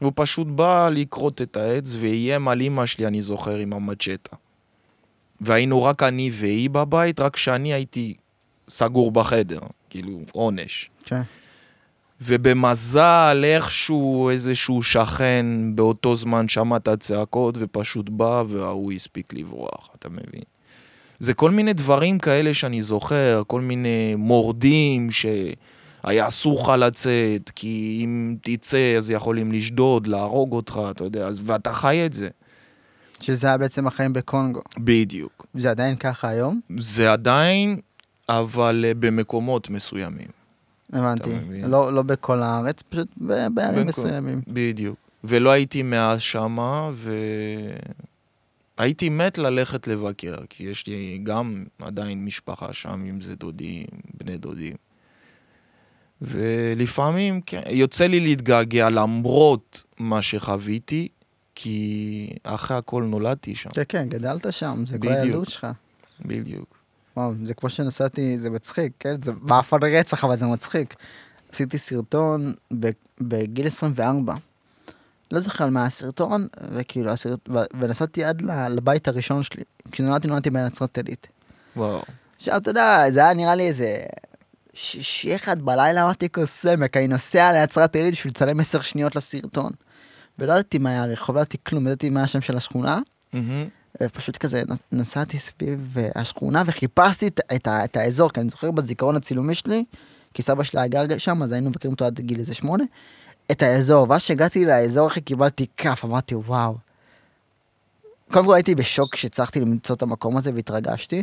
והוא פשוט בא לכרות את העץ ואיים על אמא שלי, אני זוכר, עם המצ'טה. והיינו רק אני והיא בבית, רק שאני הייתי סגור בחדר, כאילו עונש. כן. ובמזל, איכשהו איזשהו שכן באותו זמן שמע את הצעקות ופשוט בא וההוא הספיק לברוח, אתה מבין? זה כל מיני דברים כאלה שאני זוכר, כל מיני מורדים שהיה אסור לך לצאת, כי אם תצא אז יכולים לשדוד, להרוג אותך, אתה יודע, אז, ואתה חי את זה. שזה היה בעצם החיים בקונגו. בדיוק. זה עדיין ככה היום? זה עדיין, אבל אה, במקומות מסוימים. הבנתי. לא, לא בכל הארץ, פשוט בערים מסוימים. בדיוק. ולא הייתי מאז שמה, והייתי מת ללכת לבקר, כי יש לי גם עדיין משפחה שם, אם זה דודים, בני דודים. ולפעמים, כן, יוצא לי להתגעגע למרות מה שחוויתי, כי אחרי הכל נולדתי שם, כן, כן, גדלת שם, זה כל. הילדות שלך. בדיוק. וואו, זה כמו שנסעתי, זה מצחיק, כן? זה מעף על רצח, אבל זה מצחיק. עשיתי סרטון בגיל 24. לא זוכר על מה הסרטון, וכאילו, הסרט... ונסעתי עד לבית הראשון שלי. כשנולדתי, נולדתי בנצרת עילית. וואו. עכשיו, אתה יודע, זה היה נראה לי איזה... שישי אחד בלילה אמרתי כוס סמק, אני נוסע לנצרת עילית בשביל לצלם עשר שניות לסרטון. ולא ידעתי מה היה הרחוב, לא ידעתי כלום, לא ידעתי מה השם של השכונה. ופשוט כזה נסעתי סביב אה, השכונה וחיפשתי את, את, את האזור, כי אני זוכר בזיכרון הצילומי שלי, כי סבא שלי היה גר שם, אז היינו מבקרים אותו עד גיל איזה שמונה, את האזור, ואז שהגעתי לאזור אחי קיבלתי כף, אמרתי וואו. קודם כל הייתי בשוק כשהצלחתי למצוא את המקום הזה והתרגשתי.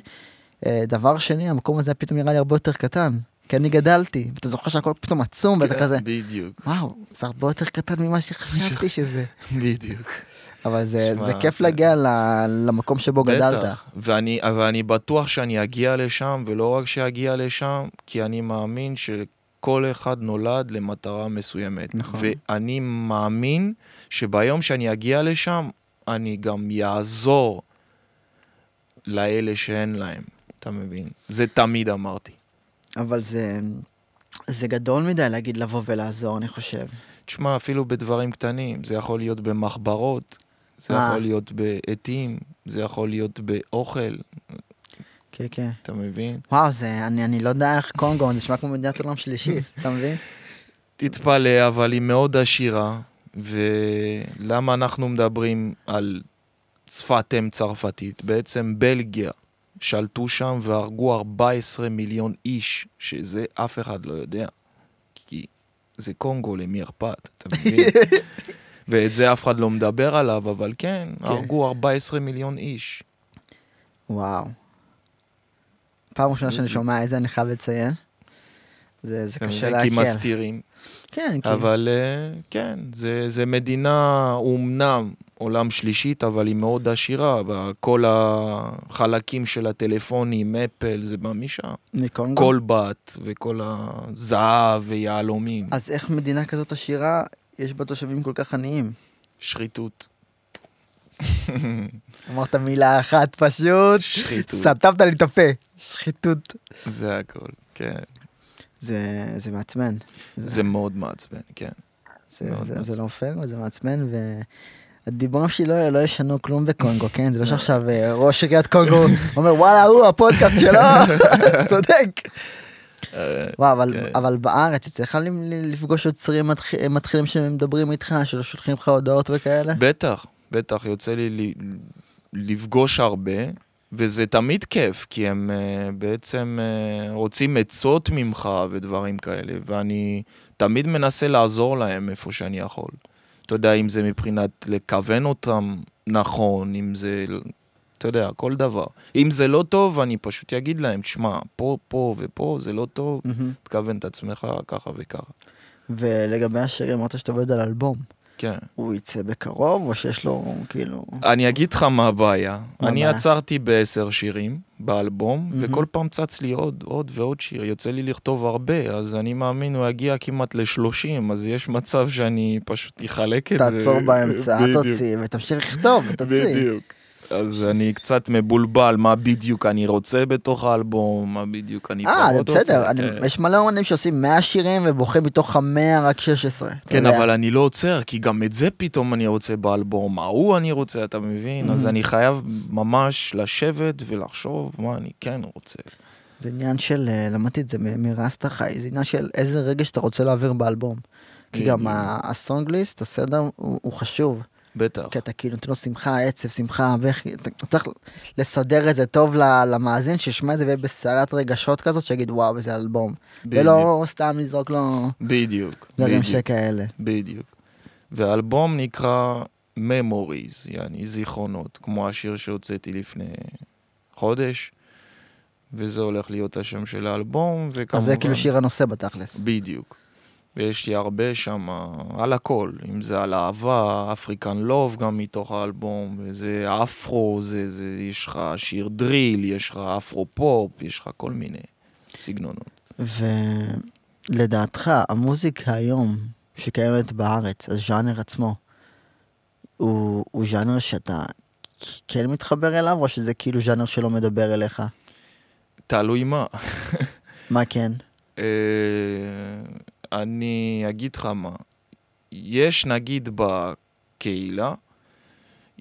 אה, דבר שני, המקום הזה פתאום נראה לי הרבה יותר קטן, כי אני גדלתי, ואתה זוכר שהכל פתאום עצום ואתה כזה, בדיוק, וואו, זה הרבה יותר קטן ממה שחשבתי שזה. בדיוק. אבל זה, שמע, זה כיף להגיע ל- למקום שבו גדלת. בטח, ואני, ואני בטוח שאני אגיע לשם, ולא רק שאגיע לשם, כי אני מאמין שכל אחד נולד למטרה מסוימת. נכון. ואני מאמין שביום שאני אגיע לשם, אני גם יעזור לאלה שאין להם, אתה מבין? זה תמיד אמרתי. אבל זה, זה גדול מדי להגיד לבוא ולעזור, אני חושב. תשמע, אפילו בדברים קטנים, זה יכול להיות במחברות, זה אה. יכול להיות בעטים, זה יכול להיות באוכל, כן, כן. אתה מבין? וואו, זה, אני, אני לא יודע איך קונגו, זה נשמע כמו מדינת עולם שלישית, אתה מבין? תתפלא, אבל היא מאוד עשירה, ולמה אנחנו מדברים על שפת אם צרפתית? בעצם בלגיה שלטו שם והרגו 14 מיליון איש, שזה אף אחד לא יודע. כי זה קונגו, למי אכפת, אתה מבין? ואת זה אף אחד לא מדבר עליו, אבל כן, כן. הרגו 14 מיליון איש. וואו. פעם ראשונה שאני שומע את זה, אני חייב לציין. זה, זה אתה קשה מבין? כי. מסתירים. כן, כי... אבל אה, כן, זה, זה מדינה אומנם עולם שלישית, אבל היא מאוד עשירה. כל החלקים של הטלפונים, אפל, זה בא משם. מקונגו? כל בת וכל הזהב ויהלומים. אז איך מדינה כזאת עשירה, יש בה תושבים כל כך עניים? שחיתות. אמרת מילה אחת פשוט, שחיתות. סתמת לי את הפה. שחיתות. זה הכל, כן. זה, זה מעצבן. זה מאוד מעצבן, כן. זה, זה, זה מעצבן. לא פייר וזה מעצבן, והדיבורים שלי לא, לא ישנו כלום בקונגו, כן? זה לא שעכשיו אה, ראש עיריית קונגו אומר, וואלה, הוא הפודקאסט שלו, צודק. אה, וואו, אבל, כן. אבל בארץ יוצא לך ל- לפגוש יוצרים מתח- מתחילים שמדברים איתך, ששולחים לך הודעות וכאלה? בטח, בטח, יוצא לי לפגוש הרבה, וזה תמיד כיף, כי הם uh, בעצם uh, רוצים עצות ממך ודברים כאלה, ואני תמיד מנסה לעזור להם איפה שאני יכול. אתה יודע, אם זה מבחינת לכוון אותם נכון, אם זה, אתה יודע, כל דבר. אם זה לא טוב, אני פשוט אגיד להם, תשמע, פה, פה ופה זה לא טוב, מהמם. תכוון את עצמך ככה וככה. ולגבי השירים, אמרת שאתה עובד על אלבום. כן. הוא יצא בקרוב, או שיש לו, כאילו... אני אגיד לך מה הבעיה. מה אני הבעיה? עצרתי בעשר שירים באלבום, מהמם. וכל פעם צץ לי עוד, עוד ועוד שיר. יוצא לי לכתוב הרבה, אז אני מאמין, הוא יגיע כמעט ל-30, אז יש מצב שאני פשוט אחלק את זה. תעצור באמצע, תוציא, ותמשיך לכתוב, ותוציא. בדיוק. אז אני קצת מבולבל מה בדיוק אני רוצה בתוך האלבום, מה בדיוק אני אה, פחות רוצה. בסדר, אני- כן. יש מלא אומנים שעושים 100 שירים ובוחרים מתוך המאה רק 16. אתה כן. אבל אני לא עוצר, כי גם את זה פתאום אני רוצה באלבום, ההוא אני רוצה, אתה מבין? אז Mhm. אני חייב ממש לשבת ולחשוב מה אני כן רוצה. זה עניין של, אה, למדתי את זה מרסטה חי, זה עניין של איזה רגע שאתה רוצה להעביר באלבום. כי גם הסונגליסט, הסדר, הוא חשוב. בטח. כי אתה כאילו נותן לו שמחה, עצב, שמחה, בכי, אתה צריך לסדר את זה טוב למאזין, שישמע את זה ויהיה בסערת רגשות כזאת, שיגיד וואו, איזה אלבום. בדיוק. ולא סתם לזרוק לו בדיוק. דברים. שכאלה. בדיוק. והאלבום נקרא Memories, יעני זיכרונות, כמו השיר שהוצאתי לפני חודש, וזה הולך להיות השם של האלבום, וכמובן... אז זה כאילו שיר הנושא בתכלס. בדיוק. ויש לי הרבה שם על הכל, אם זה על אהבה, אפריקן לוב גם מתוך האלבום, וזה אפרו, זה, זה, יש לך שיר דריל, יש לך אפרו פופ, יש לך כל מיני סגנונות. ולדעתך, המוזיקה היום שקיימת בארץ, הז'אנר עצמו, הוא, הוא ז'אנר שאתה כן מתחבר אליו, או שזה כאילו ז'אנר שלא מדבר אליך? תלוי מה. מה כן? אני אגיד לך מה, יש נגיד בקהילה,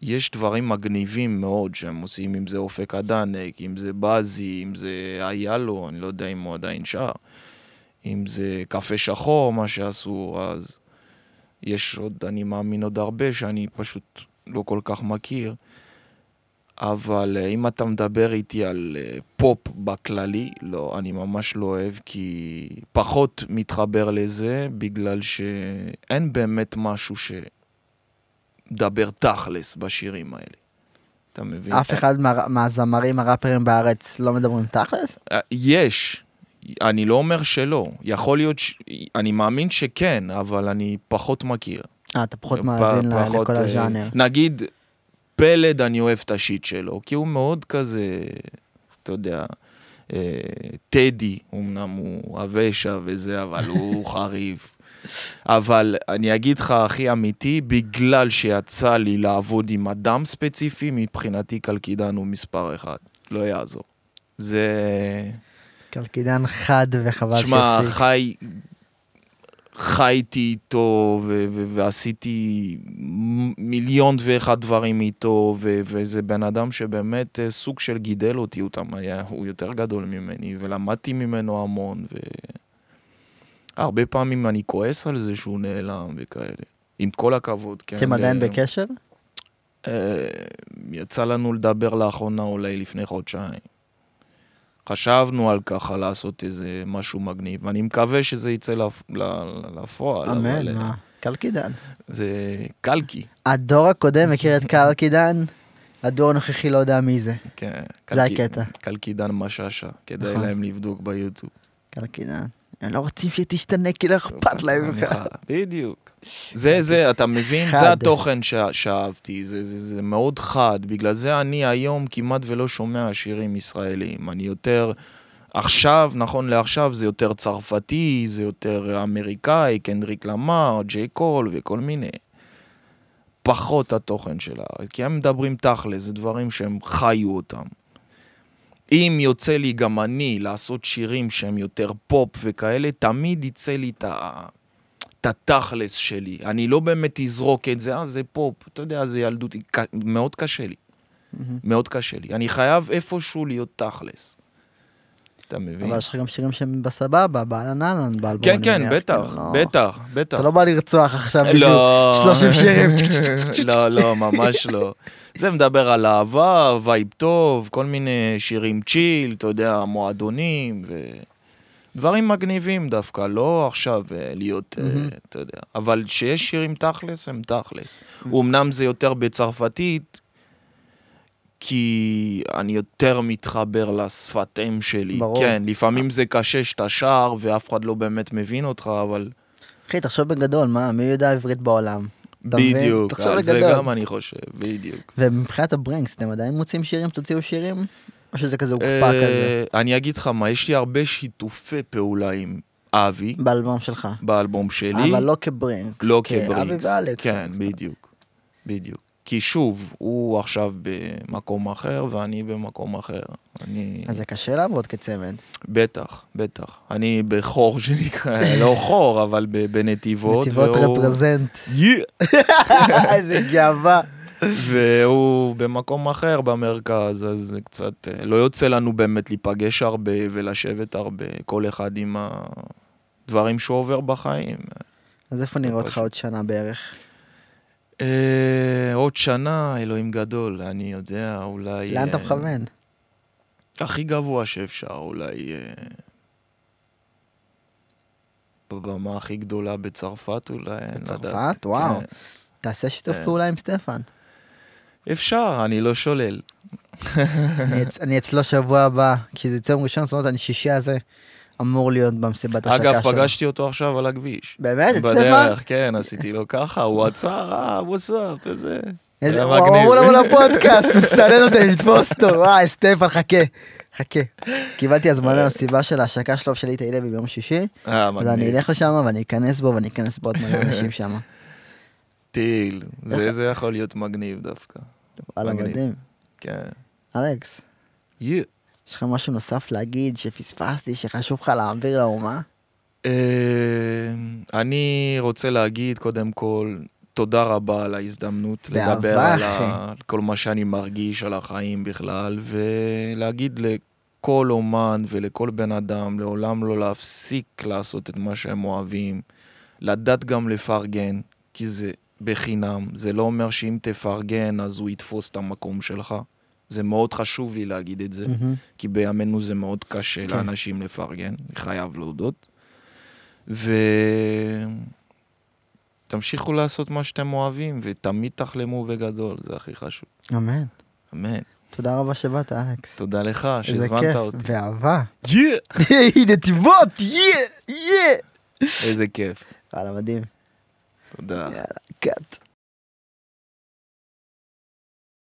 יש דברים מגניבים מאוד שהם עושים, אם זה אופק הדנק, אם זה בזי, אם זה איילו, אני לא יודע אם הוא עדיין שר, אם זה קפה שחור, מה שעשו, אז יש עוד, אני מאמין עוד הרבה שאני פשוט לא כל כך מכיר. אבל אה, אם אתה מדבר איתי על אה, פופ בכללי, לא, אני ממש לא אוהב, כי פחות מתחבר לזה, בגלל שאין באמת משהו שמדבר תכלס בשירים האלה. אתה מבין? אף אחד מה, מהזמרים הראפרים בארץ לא מדברים תכלס? אה, יש, אני לא אומר שלא. יכול להיות, ש... אני מאמין שכן, אבל אני פחות מכיר. אה, אתה פחות מאזין פחות, לכל הז'אנר. נגיד, פלד, אני אוהב את השיט שלו, כי הוא מאוד כזה, אתה יודע, אה, טדי, אמנם הוא הוושע וזה, אבל הוא חריף. אבל אני אגיד לך הכי אמיתי, בגלל שיצא לי לעבוד עם אדם ספציפי, מבחינתי קלקידן הוא מספר אחד. לא יעזור. זה... קלקידן חד וחבל שהפסיק. חי... חייתי איתו ו- ו- ועשיתי מיליון ואחד דברים איתו ו- וזה בן אדם שבאמת אה, סוג של גידל אותי, הוא, תם- היה, הוא יותר גדול ממני ולמדתי ממנו המון והרבה פעמים אני כועס על זה שהוא נעלם וכאלה. עם כל הכבוד, כן. אתם עדיין ל- בקשר? אה, יצא לנו לדבר לאחרונה אולי לפני חודשיים. חשבנו על ככה לעשות איזה משהו מגניב, ואני מקווה שזה יצא לפ- לפועל. אמן, אה, מה? קלקידן. זה קלקי, הדור הקודם מכיר את קלקידן, הדור הנוכחי לא יודע מי זה. כן. זה קלקי- הקטע. קלקידן משאשא, כדאי נכון. להם לבדוק ביוטיוב. קלקידן. הם לא רוצים שתשתנה כי לא אכפת להם ממך. בדיוק. זה, זה, אתה מבין? זה התוכן שאהבתי, זה, זה, זה מאוד חד. בגלל זה אני היום כמעט ולא שומע שירים ישראלים. אני יותר, עכשיו, נכון לעכשיו, זה יותר צרפתי, זה יותר אמריקאי, קנדריק למר, ג'יי קול וכל מיני. פחות התוכן של הארץ, כי הם מדברים תכל'ס, זה דברים שהם חיו אותם. אם יוצא לי גם אני לעשות שירים שהם יותר פופ וכאלה, תמיד יצא לי את ה... את התכלס שלי. אני לא באמת אזרוק את זה, אה, זה פופ, אתה יודע, זה ילדותי. ק- מאוד קשה לי, מהמם. מאוד קשה לי. אני חייב איפשהו להיות תכלס. אתה מבין? אבל יש לך גם שירים שהם בסבבה, אהלן, באלבום. כן, כן, בטח, כאילו, לא- בטח, בטח. אתה לא בא לרצוח עכשיו בשביל לא. 30 שירים. לא, לא, ממש לא. זה מדבר על אהבה, vibe טוב, כל מיני שירים chill, אתה יודע, מועדונים, ו... דברים מגניבים דווקא, לא עכשיו אה, להיות, מהמם. אתה יודע. אבל שיש שירים תכלס, הם תכלס. אמנם זה יותר בצרפתית, כי אני יותר מתחבר לשפת אם שלי. ברור. כן, לפעמים זה קשה שאתה שר ואף אחד לא באמת מבין אותך, אבל... אחי, תחשוב בגדול, מה, מי יודע עברית בעולם? בדיוק, על זה. גם אני חושב, בדיוק. ומבחינת הברינקס, אתם עדיין מוצאים שירים? תוציאו שירים? או שזה כזה הוקפא כזה? אה, אני אגיד לך מה, יש לי הרבה שיתופי פעולה עם אבי, באלבום שלך. באלבום שלי. אבל לא כברינקס. לא כאבי כברינקס. ואלכס. כן, בדיוק. בדיוק. כי שוב, הוא עכשיו במקום אחר ואני במקום אחר. אני... אז זה קשה לעבוד כצמד. בטח, בטח. אני בחור שנקרא, לא חור, אבל בנתיבות. נתיבות והוא- רפרזנט. Yeah. איזה גאווה. והוא במקום אחר במרכז, אז זה קצת... אה, לא יוצא לנו באמת להיפגש הרבה ולשבת הרבה, כל אחד עם הדברים שהוא עובר בחיים. אז איפה נראה אותך. עוד שנה בערך? אה, עוד שנה, אלוהים גדול, אני יודע, אולי... לאן אתה אה, מכוון? הכי גבוה שאפשר, אולי... אה, בבמה הכי גדולה בצרפת אולי, לדעת. בצרפת? וואו. כן. תעשה שיתוף כן. פעולה עם סטפן. אפשר, אני לא שולל. אני אצ- אני אצלו שבוע הבא, כי זה יצא יום ראשון, זאת אומרת, אני שישי הזה אמור להיות במסיבת השקה שלו. אגב, פגשתי אותו עכשיו על הכביש. באמת? סטפן? בדרך, כן, עשיתי לו ככה, הוא עצר, אה, וואטסאפ, איזה... איזה, הוא. אמרו לנו לפודקאסט, הוא סנן אותי לתפוס אותו, וואי, סטפן, חכה, חכה. קיבלתי הזמנה למסיבה של ההשקה שלו ושל איתי לוי ביום שישי, אה, אז אני מגניב. אלך לשם ואני אכנס בו ואני אכנס בעוד מלא אנשים שם. טיל, זה יכול להיות מגניב דווקא. וואלה. מדהים. כן. אלכס, יא. יש לך משהו נוסף להגיד שפספסתי, שחשוב לך להעביר לאומה? אה, אני רוצה להגיד קודם כל, תודה רבה על ההזדמנות באהבה, לדבר על אחי. ה- על כל מה שאני מרגיש, על החיים בכלל, ולהגיד לכל אומן ולכל בן אדם, לעולם לא להפסיק לעשות את מה שהם אוהבים, לדעת גם לפרגן, כי זה בחינם, זה לא אומר שאם תפרגן אז הוא יתפוס את המקום שלך. זה מאוד חשוב לי להגיד את זה. מהמם. כי בימינו זה מאוד קשה כן. לאנשים לפרגן, אני חייב להודות. ותמשיכו לעשות מה שאתם אוהבים, ותמיד תחלמו בגדול, זה הכי חשוב. אמן. אמן. תודה רבה שבאת, אלכס. תודה לך איזה שהזמנת כיף, אותי. באהבה. יא! נתיבות, יא, יא. איזה כיף. וואלה, מדהים. תודה. יאללה, קאט.